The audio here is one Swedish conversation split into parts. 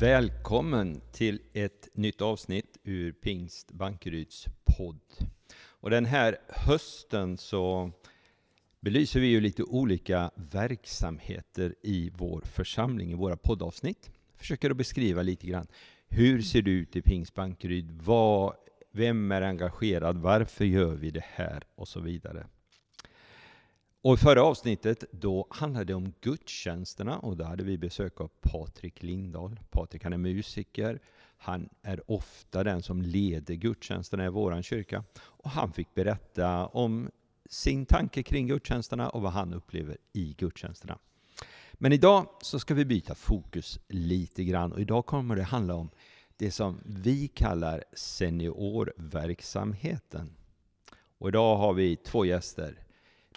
Välkommen till ett nytt avsnitt ur Pingst Bankeryds podd. Och den här hösten så belyser vi ju lite olika verksamheter i vår församling, i våra poddavsnitt. Försöker att beskriva lite grann hur ser det ut i Pingst Bankeryd? Vad, vem är engagerad? Varför gör vi det här? Och så vidare. Och i förra avsnittet då handlade det om gudstjänsterna och då hade vi besök av Patrik Lindahl. Patrik han är musiker, han är ofta den som leder gudstjänsterna i vår kyrka och han fick berätta om sin tanke kring gudstjänsterna och vad han upplever i gudstjänsterna. Men idag så ska vi byta fokus lite grann och idag kommer det handla om det som vi kallar seniorverksamheten. Och idag har vi två gäster.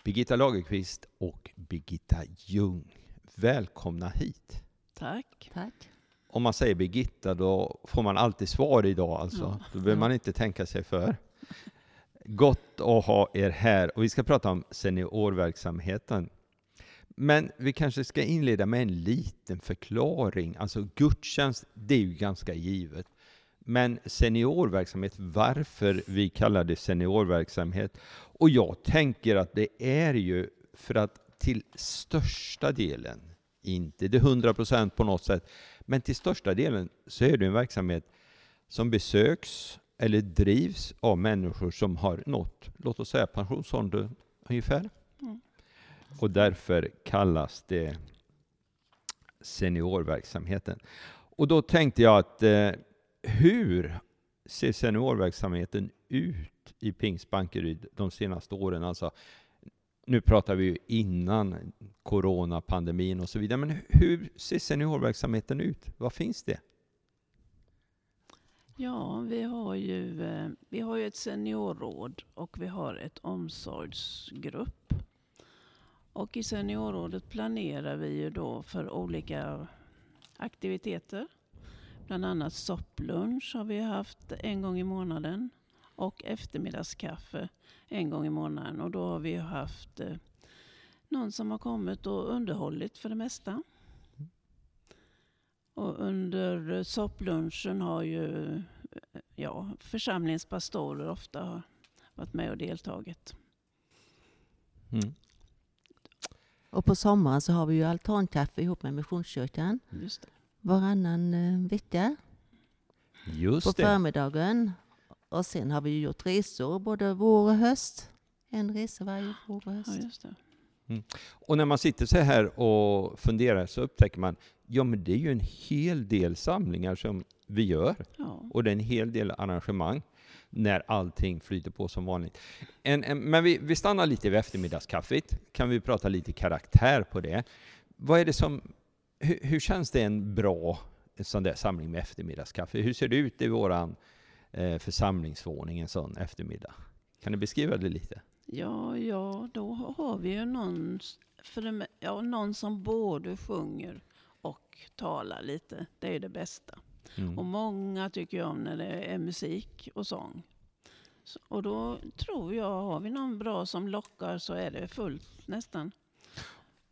Birgitta Lagerqvist och Birgitta Ljung. Välkomna hit! Tack. Tack. Om man säger Birgitta då får man alltid svar idag alltså. Ja. Då behöver man inte tänka sig för. Gott att ha er här och vi ska prata om seniorverksamheten. Men vi kanske ska inleda med en liten förklaring. Alltså gudstjänst, det är ju ganska givet. Men seniorverksamhet, varför vi kallar det seniorverksamhet? Och jag tänker att det är ju för att till största delen, inte det 100 procent på något sätt, men till största delen så är det en verksamhet som besöks eller drivs av människor som har nått, låt oss säga pensionsålder ungefär. Mm. Och därför kallas det seniorverksamheten. Och då tänkte jag att eh, hur ser seniorverksamheten ut i Pingst Bankeryd de senaste åren? Alltså, nu pratar vi ju innan coronapandemin och så vidare, men hur ser seniorverksamheten ut? Vad finns det? Ja, vi har, ju, eh, vi har ju ett seniorråd och vi har ett omsorgsgrupp. Och i seniorrådet planerar vi ju då för olika aktiviteter. Bland annat sopplunch har vi haft en gång i månaden och eftermiddagskaffe en gång i månaden. Och då har vi haft eh, någon som har kommit och underhållit för det mesta. Och under sopplunchen har ju eh, ja, församlingspastorer ofta varit med och deltagit. Mm. Och på sommaren så har vi ju altankaffe ihop med Missionskyrkan Just det. Varannan eh, vecka på Just det. förmiddagen. Och sen har vi ju gjort resor både vår och höst. En resa varje vår och Ja, höst. just det. Och när man sitter så här och funderar så upptäcker man, ja men det är ju en hel del samlingar som vi gör. Ja. Och det är en hel del arrangemang när allting flyter på som vanligt. En, en, men vi, vi stannar lite vid eftermiddagskaffet. Kan vi prata lite karaktär på det? Vad är det som, hur, hur känns det en bra sån där samling med eftermiddagskaffe? Hur ser det ut i våran eh, församlingsvåning en sån eftermiddag? Kan du beskriva det lite? Ja, ja, då har vi ju någon, för det, ja, någon som både sjunger och talar lite. Det är det bästa. Mm. Och många tycker ju om när det är musik och sång. Så, och då tror jag, har vi någon bra som lockar så är det fullt nästan.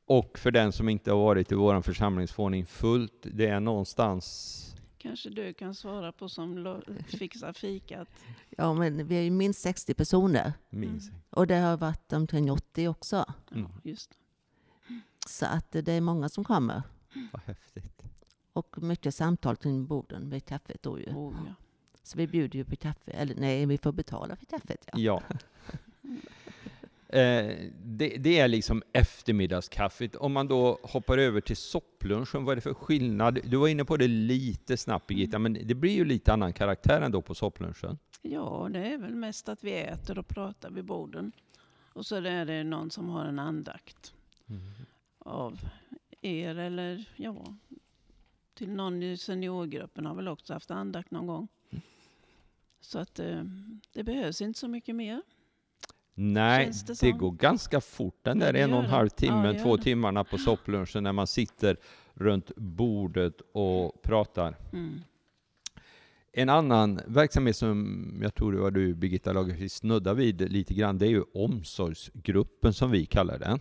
Och för den som inte har varit i vår församlingsvåning fullt, det är någonstans Kanske du kan svara på som fixar fikat. Ja, men vi är ju minst 60 personer. minst. Och det har varit omkring 80 också. Mm. Ja, just det. Så att det är många som kommer. Vad häftigt. Och mycket samtal kring borden vid kaffet då ju. Oh, ja. Så vi bjuder ju på kaffe. Eller nej, vi får betala för kaffet. Ja. Ja. Eh, det, det är liksom eftermiddagskaffet. Om man då hoppar över till sopplunchen, vad är det för skillnad? Du var inne på det lite snabbt Birgitta, men det blir ju lite annan karaktär ändå på sopplunchen. ja, det är väl mest att vi äter och pratar vid borden. Och så är det någon som har en andakt av er eller ja, till någon i seniorgruppen har väl också haft andakt någon gång. Så att eh, det behövs inte så mycket mer. Nej, Känns det det, går ganska fort den där en och en halv timme, Ja, två timmarna på sopplunchen när man sitter runt bordet och pratar. Mm. En annan verksamhet som jag tror det var du Birgitta Lagerqvist snudda vid lite grann, det är ju omsorgsgruppen som vi kallar den.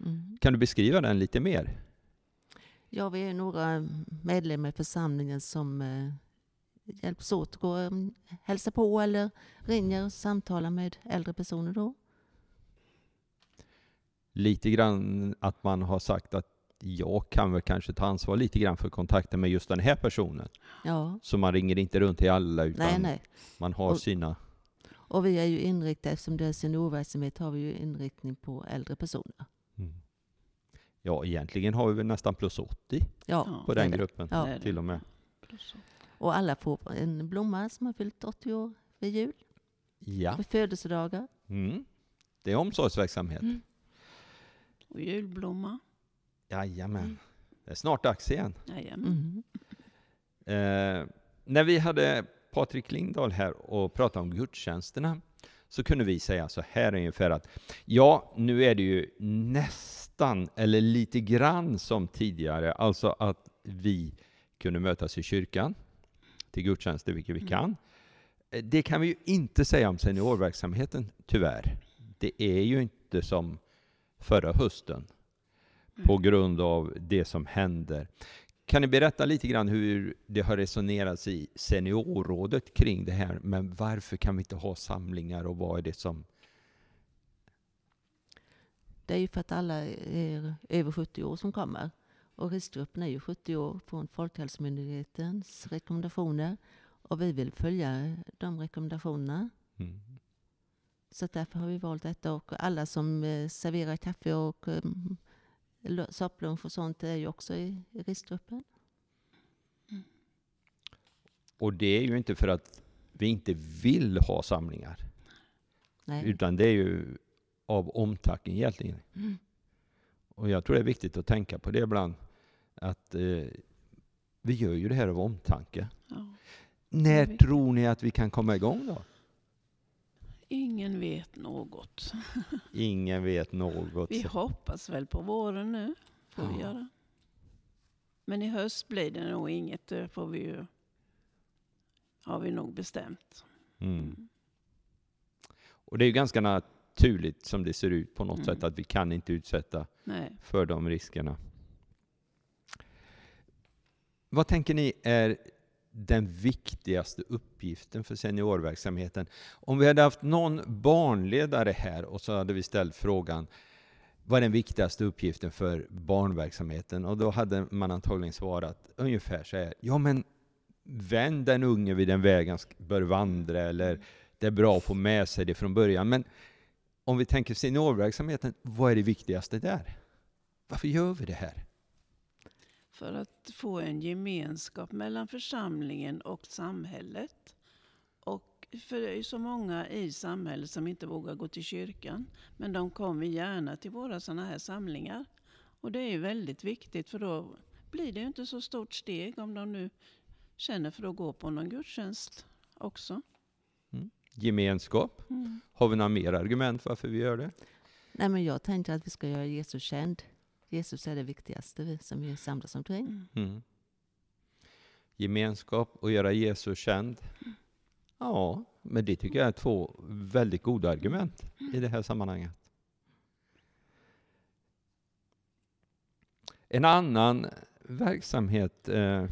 Mm. Kan du beskriva den lite mer? Ja, vi är några medlemmar i församlingen som eh, hjälps åt att gå och mm, hälsa på eller ringer och samtalar med äldre personer då. Lite grann att man har sagt att jag kan väl kanske ta ansvar lite grann för kontakten med just den här personen. Ja, Så man ringer inte runt till alla utan nej, nej. man har Och- sina... Och vi är ju inriktade, eftersom det är seniorverksamhet, har vi ju inriktning på äldre personer. Mm. Ja, egentligen har vi väl nästan plus 80 Ja, på den gruppen Ja. Till och med. Plus- Och alla får en blomma som har fyllt 80 år vid jul, Ja, vid födelsedagar. mm. det är omsorgsverksamhet. Mm. Och julblomma. Jajamän. Mm. Det är snart dags igen. Jajamän. Mm. Eh, när vi hade Patrik Lindahl här och pratade om gudstjänsterna så kunde vi säga så här ungefär att ja, nu är det ju nästan eller lite grann som tidigare, alltså att vi kunde mötas i kyrkan till gudstjänster, vilket vi Mm. kan. Eh, Det kan vi ju inte säga om seniorverksamheten, tyvärr. Det är ju inte som förra hösten på grund av det som händer. Kan ni berätta lite grann hur det har resonerats i seniorrådet kring det här, men varför kan vi inte ha samlingar och vad är det som... Det är ju för att alla är över 70 år som kommer. Och riskgruppen är ju 70 år från Folkhälsomyndighetens rekommendationer. Och vi vill följa de rekommendationerna. Mm. Så därför har vi valt detta. Och alla som eh, serverar kaffe och um, sopplunch och sånt är ju också i, i riskgruppen. Och det är ju inte för att vi inte vill ha samlingar, Nej. utan det är ju av omtanke egentligen. Mm. Och jag tror det är viktigt att tänka på det ibland, att eh, vi gör ju det här av omtanke. Ja. När vet. tror ni att vi kan komma igång då? Ingen vet något. Ingen vet något. Vi hoppas väl på våren nu. Får vi Ja. göra. Men i höst blir det nog inget. Det får vi ju, har vi nog bestämt. Mm. Och det är ju ganska naturligt som det ser ut på något Mm. sätt att vi kan inte utsätta Nej. för de riskerna. Vad tänker ni är den viktigaste uppgiften för seniorverksamheten? Om vi hade haft någon barnledare här och så hade vi ställt frågan vad är den viktigaste uppgiften för barnverksamheten? Och då hade man antagligen svarat ungefär så här. Ja men vänd den unge vid den väg han bör vandra eller det är bra att få med sig det från början. Men om vi tänker seniorverksamheten, vad är det viktigaste där? Varför gör vi det här? För att få en gemenskap mellan församlingen och samhället. Och för det är ju så många i samhället som inte vågar gå till kyrkan. Men de kommer gärna till våra sådana här samlingar. Och det är ju väldigt viktigt för då blir det ju inte så stort steg om de nu känner för att gå på någon gudstjänst också. Gemenskap. Mm. Har vi några mer argument varför vi gör det? Nej, men jag tänkte att vi ska göra Jesus känd. Jesus är det viktigaste vi- som vi samlas omkring. Mm. Mm. Gemenskap och göra Jesus känd. Ja, men det tycker jag är två väldigt goda argument i det här sammanhanget. En annan verksamhet, eh,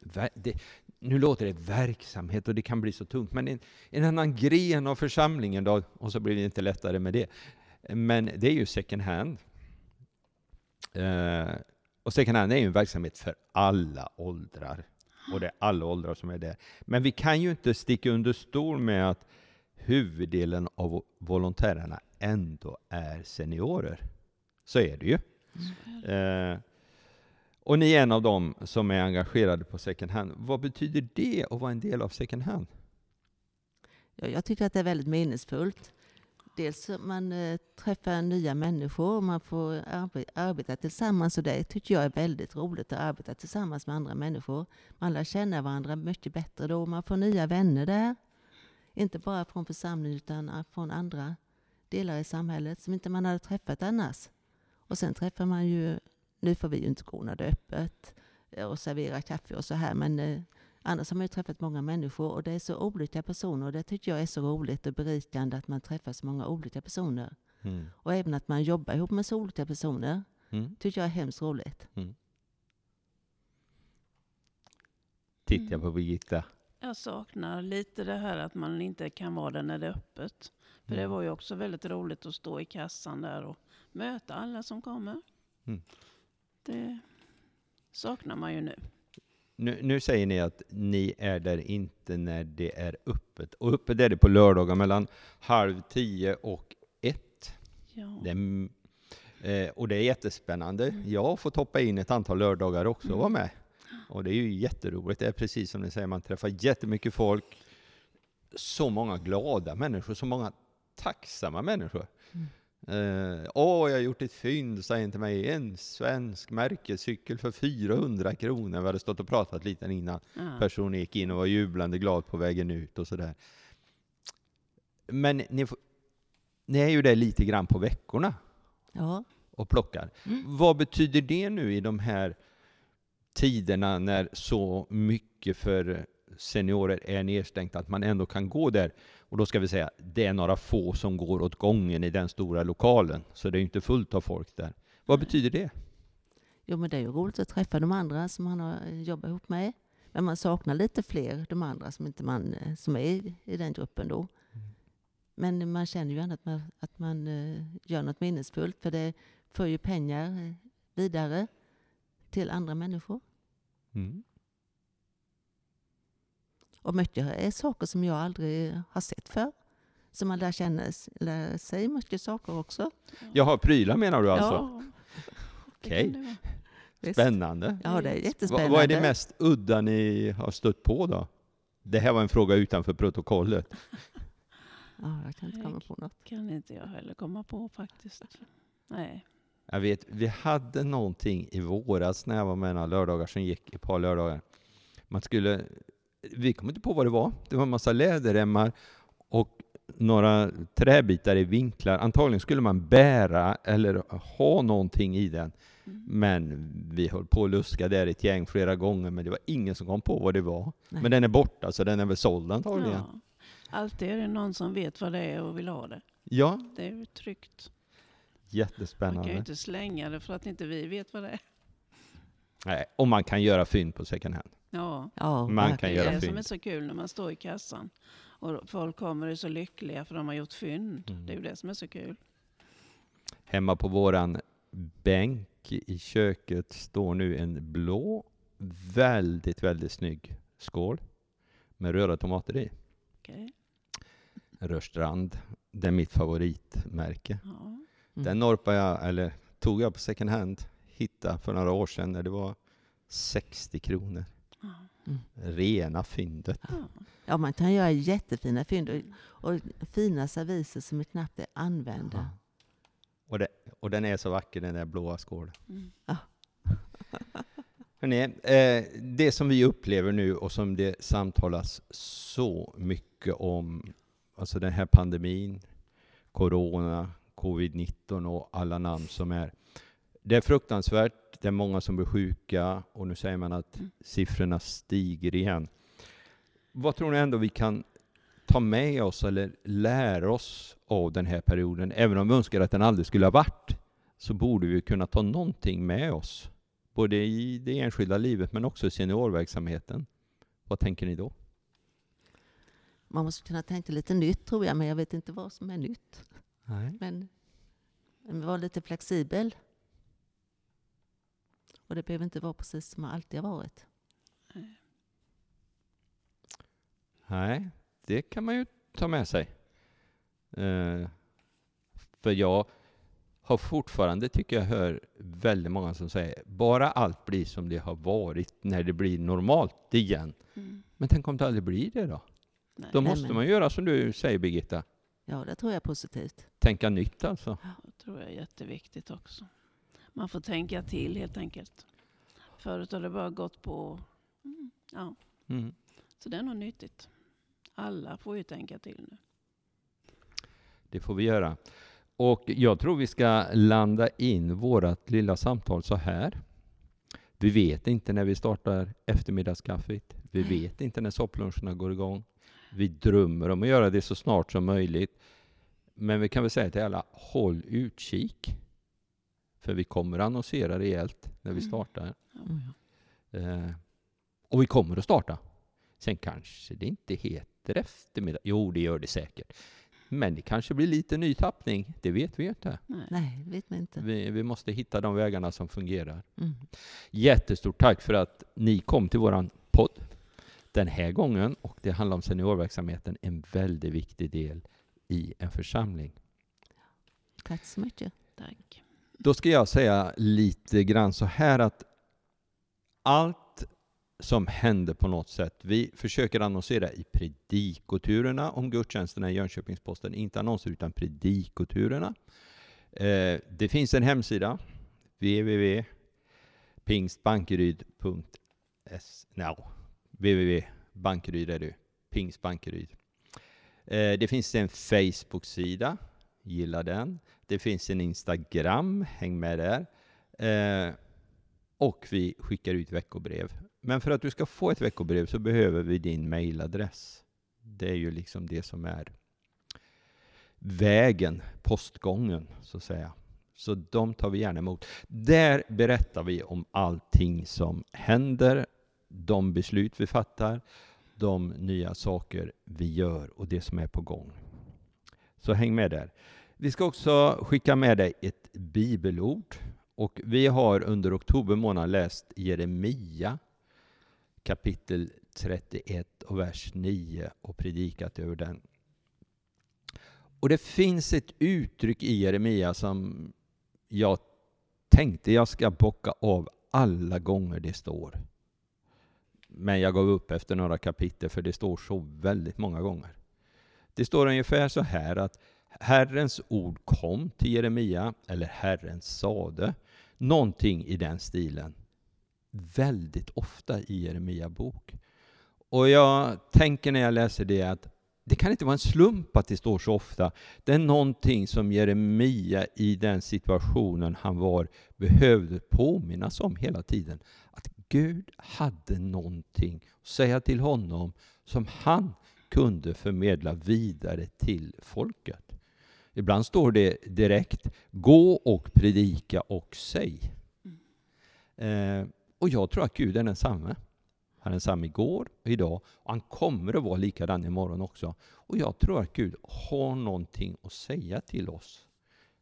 ver- det, nu låter det verksamhet och det kan bli så tungt, men en, en annan gren av församlingen då, och så blir det inte lättare med det, men det är ju second hand. Eh, och second hand är ju en verksamhet för alla åldrar. Och det är alla åldrar som är där. Men vi kan ju inte sticka under stol med att huvuddelen av volontärerna ändå är seniorer. Så är det ju. Eh, och ni är en av dem som är engagerade på second hand. Vad betyder det att vara en del av second hand? Ja, jag tycker att det är väldigt meningsfullt. Dels man eh, träffar nya människor och man får arbe- arbeta tillsammans. Och det tycker jag är väldigt roligt att arbeta tillsammans med andra människor. Man lär känna varandra mycket bättre då. Man får nya vänner där. Inte bara från församlingen utan från andra delar i samhället som inte man hade träffat annars. Och sen träffar man ju, nu får vi ju inte gå när det är öppet eh, och servera kaffe och så här, men eh, Annars har man ju träffat många människor och det är så olika personer och det tycker jag är så roligt och berikande att man träffar så många olika personer. Mm. Och även att man jobbar ihop med så olika personer Mm. tycker jag är hemskt roligt. tittar jag på Mm. Birgitta. Jag saknar lite det här att man inte kan vara där när det är öppet. För det Mm. var ju också väldigt roligt att stå i kassan där och möta alla som kommer. Mm. Det saknar man ju nu. Nu, nu säger ni att ni är där inte när det är öppet. Och öppet är det på lördagar mellan halv tio och ett. Ja. Det är, mm, eh, och det är jättespännande. Mm. Jag har fått hoppa in ett antal lördagar också och Mm. vara med. Och det är ju jätteroligt. Det är precis som ni säger, man träffar jättemycket folk. Så många glada människor, så många tacksamma människor. Mm. Eh, Åh, jag har gjort ett fynd, säger till mig. En svensk märkescykel för 400 kronor. Vi hade stått och pratat lite innan Ja. personen gick in och var jublande glad på vägen ut och sådär. Men ni, ni är ju där lite grann på veckorna Ja. och plockar. Mm. Vad betyder det nu i de här tiderna när så mycket för seniorer är nedstängt att man ändå kan gå där? Och då ska vi säga, det är några få som går åt gången i den stora lokalen, så det är inte fullt av folk där. Vad betyder det? Jo, men det är ju roligt att träffa de andra som man har eh, jobbat ihop med. Men man saknar lite fler, de andra som, inte man, eh, som är i, den gruppen då. Mm. Men man känner ju ändå att man, att man eh, gör något minnesfullt, för det för ju pengar vidare till andra människor. Mm. Och mycket är saker som jag aldrig har sett för. Så man lär, känna, lär sig mycket saker också. Jaha, prylar menar du alltså? Ja, Okej. Visst. Spännande. Ja, det är jättespännande. Vad, vad är det mest udda ni har stött på då? Det här var en fråga utanför protokollet. Ja, jag kan inte komma på något. kan inte jag heller komma på faktiskt. Nej. Jag vet, vi hade någonting i våras när jag var med några lördagar som gick, ett par lördagar. Man skulle, vi kom inte på vad det var. Det var en massa läderremmar och några träbitar i vinklar. Antagligen skulle man bära eller ha någonting i den. Mm. Men vi höll på att luska där ett gäng flera gånger, men det var ingen som kom på vad det var. Nej. Men den är borta, så den är väl såld antagligen. Ja. Alltid är det någon som vet vad det är och vill ha det. Ja, Det är ju tryggt. Man kan ju jättespännande. inte slänga det för att inte vi vet vad det är. Nej, och man kan göra fynd på second hand. Ja, Ja, Man kan verkligen. det är göra det som är så kul när man står i kassan. Och folk kommer och är så lyckliga för de har gjort fynd. Mm. Det är ju det som är så kul. Hemma på våran bänk i köket står nu en blå, väldigt, väldigt snygg skål med röda tomater i. Okej. Rörstrand, det är mitt favoritmärke. Ja. Mm. Den norpade jag, eller tog jag på second hand, hittade för några år sedan när det var 60 kronor. Ja. Rena fyndet. Ja. Ja, man kan göra jättefina fynd och, och fina serviser som är knappt är använda. Ja. Och, det, och den är så vacker den där blåa skålen. Mm. Hörrni, eh, det som vi upplever nu och som det samtalas så mycket om, alltså den här pandemin, corona, covid-19 och alla namn som är. Det är fruktansvärt, det är många som blir sjuka och nu säger man att Mm. siffrorna stiger igen. Vad tror ni ändå vi kan ta med oss eller lära oss av den här perioden? Även om vi önskar att den aldrig skulle ha varit, så borde vi kunna ta någonting med oss. Både i det enskilda livet men också i seniorverksamheten. Vad tänker ni då? Man måste kunna tänka lite nytt tror jag, men jag vet inte vad som är nytt. Nej. Men, men vara lite flexibel. Och det behöver inte vara precis som det alltid har varit. Nej, det kan man ju ta med sig. Eh, för jag har fortfarande, tycker jag, hör väldigt många som säger bara allt blir som det har varit när det blir normalt igen. Mm. Men tänk om det aldrig blir det då? Nej, Då måste men- man göra som du säger Birgitta, Ja, det tror jag är positivt. tänka nytt alltså. det tror jag är jätteviktigt också. Man får tänka till helt enkelt. Förut har det bara gått på... Mm, ja, Mm. så det är nog nyttigt. Alla får ju tänka till nu. Det får vi göra. Och jag tror vi ska landa in vårt lilla samtal så här. Vi vet inte när vi startar eftermiddagskaffet. Vi vet inte när soppluncherna går igång. Vi drömmer om att göra det så snart som möjligt. Men vi kan väl säga till alla, håll utkik. För vi kommer annonsera rejält när vi Mm. startar. Mm. Eh, Och vi kommer att starta. Sen kanske det inte heter eftermiddag. Jo, det gör det säkert. Men det kanske blir lite ny tappning. Det vet vi inte. Nej. Nej, vet man inte. Vi, vi måste hitta de vägarna som fungerar. Mm. Jättestort tack för att ni kom till våran podd den här gången. Och det handlar om seniorverksamheten, en väldigt viktig del i en församling. Tack så mycket. Tack. Då ska jag säga lite grann så här att allt som händer på något sätt, vi försöker annonsera i predikoturerna om gudstjänsterna i Jönköpings-Posten, inte annonser utan predikoturerna. Eh, det finns en hemsida, www.pingstbankeryd.se. no, www.bankeryd är det, pingstbankeryd. Eh, det finns en Facebook-sida, gilla den. Det finns en Instagram, häng med där. Eh, och vi skickar ut veckobrev. Men för att du ska få ett veckobrev så behöver vi din mailadress. Det är ju liksom det som är vägen, postgången så att säga. Så de tar vi gärna emot. Där berättar vi om allting som händer, de beslut vi fattar, de nya saker vi gör och det som är på gång. Så häng med där. Vi ska också skicka med dig ett bibelord. Och vi har under oktober månad läst Jeremia kapitel 31 och vers 9 och predikat över den. Och det finns ett uttryck i Jeremia som jag tänkte jag ska bocka av alla gånger det står. Men jag gav upp efter några kapitel för det står så väldigt många gånger. Det står ungefär så här att Herrens ord kom till Jeremia, eller Herren sade, någonting i den stilen. Väldigt ofta i Jeremia bok. Och jag tänker när jag läser det att det kan inte vara en slump att det står så ofta. Det är någonting som Jeremia i den situationen han var behövde påminnas om hela tiden. Att Gud hade någonting att säga till honom som han kunde förmedla vidare till folket. Ibland står det direkt Gå och predika och säg. Eh, och jag tror att Gud är densamme. Han är densamme igår och idag och han kommer att vara likadan imorgon också. Och jag tror att Gud har någonting att säga till oss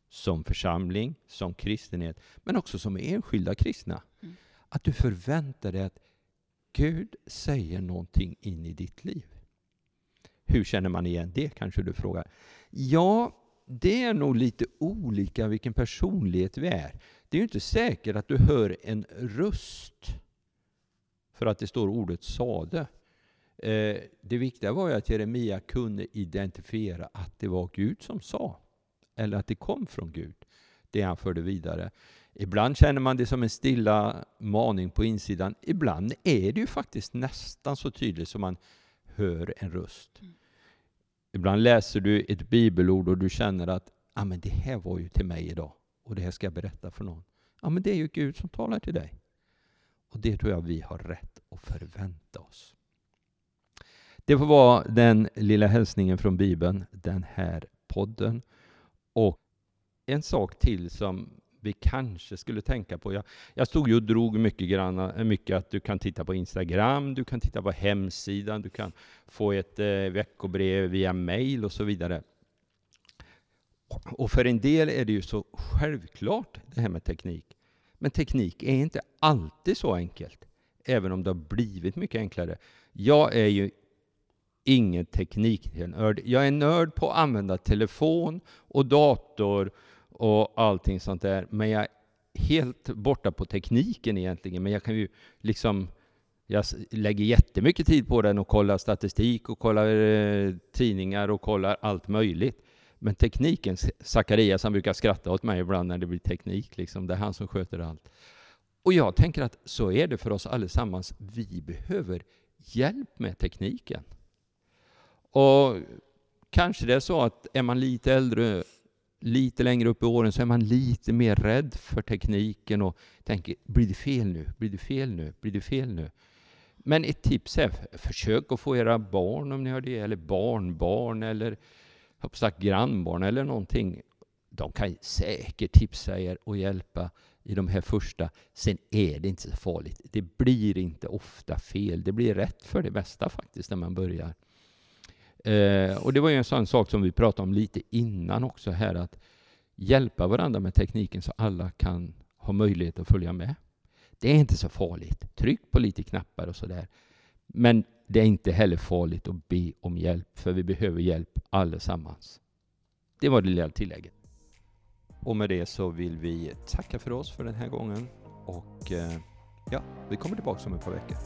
som församling, som kristenhet, men också som enskilda kristna. Mm. Att du förväntar dig att Gud säger någonting in i ditt liv. Hur känner man igen det, kanske du frågar? Ja, det är nog lite olika vilken personlighet vi är. Det är ju inte säkert att du hör en röst för att det står ordet sade. Eh, det viktiga var ju att Jeremia kunde identifiera att det var Gud som sa, eller att det kom från Gud, det han förde vidare. Ibland känner man det som en stilla maning på insidan. Ibland är det ju faktiskt nästan så tydligt som man hör en röst. Mm. Ibland läser du ett bibelord och du känner att ah, men det här var ju till mig idag och det här ska jag berätta för någon. Ja, men det är ju Gud som talar till dig. Och det tror jag vi har rätt att förvänta oss. Det får vara den lilla hälsningen från Bibeln, den här podden. Och en sak till som vi kanske skulle tänka på. Jag, jag stod ju och drog mycket, grann, eh, mycket att du kan titta på Instagram, du kan titta på hemsidan, du kan få ett eh, veckobrev via mail och så vidare. Och för en del är det ju så självklart det här med teknik. Men teknik är inte alltid så enkelt, även om det har blivit mycket enklare. Jag är ju ingen tekniknörd. Jag är nörd på att använda telefon och dator och allting sånt där. Men jag är helt borta på tekniken egentligen. Men jag kan ju liksom jag lägger jättemycket tid på den och kollar statistik och kollar eh, tidningar och kollar allt möjligt. Men tekniken, Zacharias han brukar skratta åt mig ibland när det blir teknik, liksom. det är han som sköter allt. Och jag tänker att så är det för oss allesammans. Vi behöver hjälp med tekniken. Och kanske det är så att är man lite äldre, lite längre upp i åren, så är man lite mer rädd för tekniken och tänker, blir det fel nu? Blir det fel nu? Blir det fel nu? Men ett tips är, försök att få era barn, om ni har det, eller barnbarn, eller sagt grannbarn eller någonting. De kan säkert tipsa er och hjälpa i de här första. Sen är det inte så farligt. Det blir inte ofta fel. Det blir rätt för det mesta faktiskt när man börjar. Eh, och det var ju en sån sak som vi pratade om lite innan också här att hjälpa varandra med tekniken så alla kan ha möjlighet att följa med. Det är inte så farligt. Tryck på lite knappar och sådär. Men det är inte heller farligt att be om hjälp, för vi behöver hjälp allesammans. Det var det lilla tillägget. Och med det så vill vi tacka för oss för den här gången och eh, ja, vi kommer tillbaka om ett par veckor.